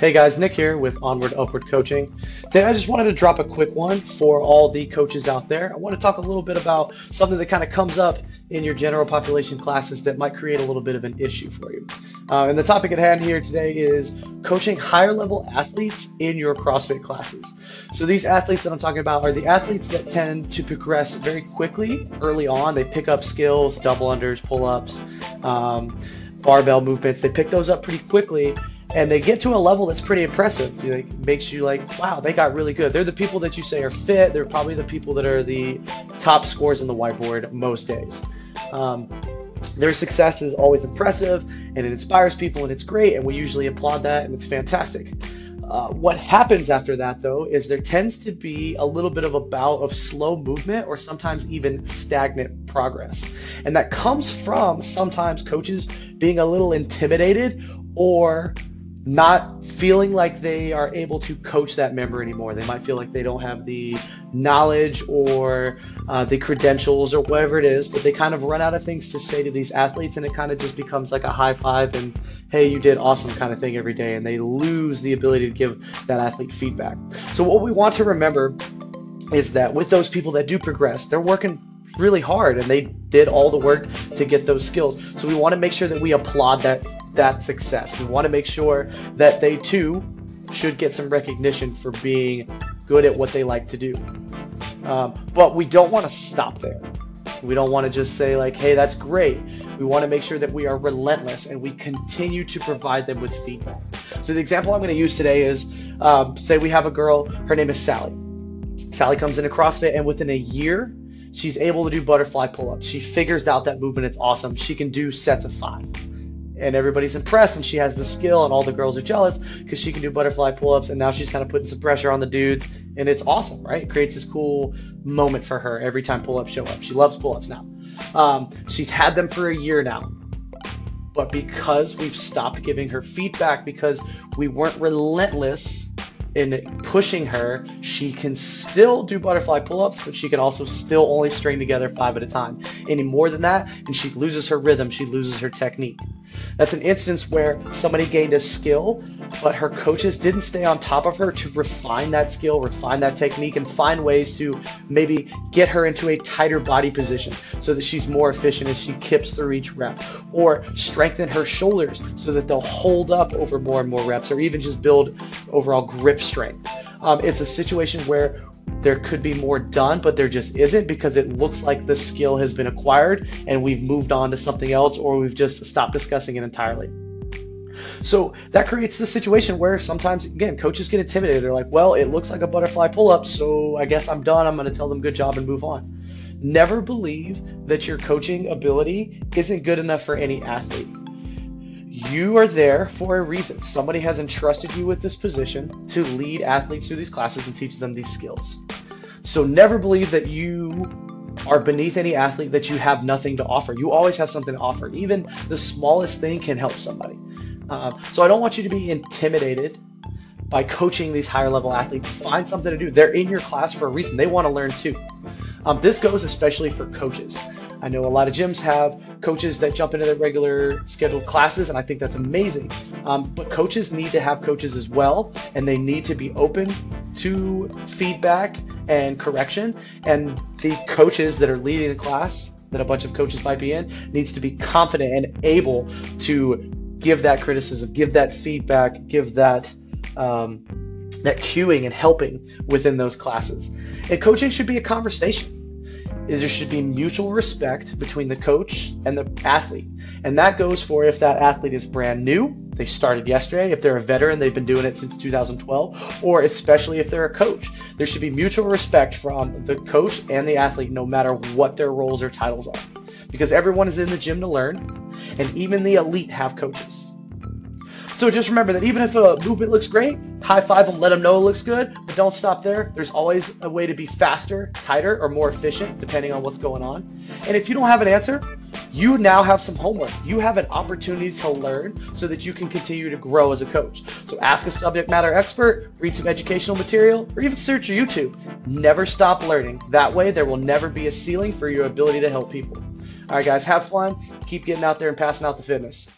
Hey guys, Nick here with Onward Upward Coaching. Today I just wanted to drop a quick one for all the coaches out there. I want to talk a little bit about something that kind of comes up in your general population classes that might create a little bit of an issue for you. Uh, and the topic at hand here today is coaching higher level athletes in your CrossFit classes. So these athletes that I'm talking about are the athletes that tend to progress very quickly early on. They pick up skills, double unders, pull ups, um, barbell movements. They pick those up pretty quickly and they get to a level that's pretty impressive. It makes you like, wow, they got really good. They're the people that you say are fit. They're probably the people that are the top scores in the whiteboard most days. Um, their success is always impressive and it inspires people and it's great and we usually applaud that and it's fantastic. Uh, what happens after that, though, is there tends to be a little bit of a bout of slow movement or sometimes even stagnant progress. And that comes from sometimes coaches being a little intimidated or not feeling like they are able to coach that member anymore. They might feel like they don't have the knowledge or uh, the credentials or whatever it is, but they kind of run out of things to say to these athletes, and it kind of just becomes like a high five and hey, you did awesome kind of thing every day, and they lose the ability to give that athlete feedback. So, what we want to remember is that with those people that do progress, they're working really hard and they did all the work to get those skills. So we want to make sure that we applaud that that success. We want to make sure that they too should get some recognition for being good at what they like to do. Um, but we don't want to stop there. We don't want to just say like, "Hey, that's great." We want to make sure that we are relentless and we continue to provide them with feedback. So the example I'm going to use today is, um, say we have a girl. Her name is Sally. Sally comes into CrossFit, and within a year, She's able to do butterfly pull ups. She figures out that movement. It's awesome. She can do sets of five. And everybody's impressed, and she has the skill, and all the girls are jealous because she can do butterfly pull ups. And now she's kind of putting some pressure on the dudes, and it's awesome, right? It creates this cool moment for her every time pull ups show up. She loves pull ups now. Um, she's had them for a year now. But because we've stopped giving her feedback, because we weren't relentless in pushing her, she can still do butterfly pull ups, but she can also still only string together five at a time. Any more than that, and she loses her rhythm, she loses her technique. That's an instance where somebody gained a skill, but her coaches didn't stay on top of her to refine that skill, refine that technique, and find ways to maybe get her into a tighter body position so that she's more efficient as she kips through each rep, or strengthen her shoulders so that they'll hold up over more and more reps, or even just build overall grip strength. Um, it's a situation where there could be more done, but there just isn't because it looks like the skill has been acquired and we've moved on to something else or we've just stopped discussing it entirely. So that creates the situation where sometimes, again, coaches get intimidated. They're like, well, it looks like a butterfly pull up, so I guess I'm done. I'm going to tell them good job and move on. Never believe that your coaching ability isn't good enough for any athlete. You are there for a reason. Somebody has entrusted you with this position to lead athletes through these classes and teach them these skills. So never believe that you are beneath any athlete that you have nothing to offer. You always have something to offer. Even the smallest thing can help somebody. Uh, so I don't want you to be intimidated by coaching these higher level athletes. Find something to do. They're in your class for a reason. They want to learn too. Um, this goes especially for coaches. I know a lot of gyms have coaches that jump into their regular scheduled classes, and I think that's amazing. Um, but coaches need to have coaches as well, and they need to be open to feedback and correction. And the coaches that are leading the class, that a bunch of coaches might be in, needs to be confident and able to give that criticism, give that feedback, give that. Um, that cueing and helping within those classes. And coaching should be a conversation is there should be mutual respect between the coach and the athlete. And that goes for if that athlete is brand new, they started yesterday, if they're a veteran, they've been doing it since 2012, or especially if they're a coach. There should be mutual respect from the coach and the athlete, no matter what their roles or titles are. Because everyone is in the gym to learn, and even the elite have coaches. So just remember that even if a movement looks great, high five them, let them know it looks good, but don't stop there. There's always a way to be faster, tighter, or more efficient, depending on what's going on. And if you don't have an answer, you now have some homework. You have an opportunity to learn so that you can continue to grow as a coach. So ask a subject matter expert, read some educational material, or even search YouTube. Never stop learning. That way, there will never be a ceiling for your ability to help people. All right, guys, have fun. Keep getting out there and passing out the fitness.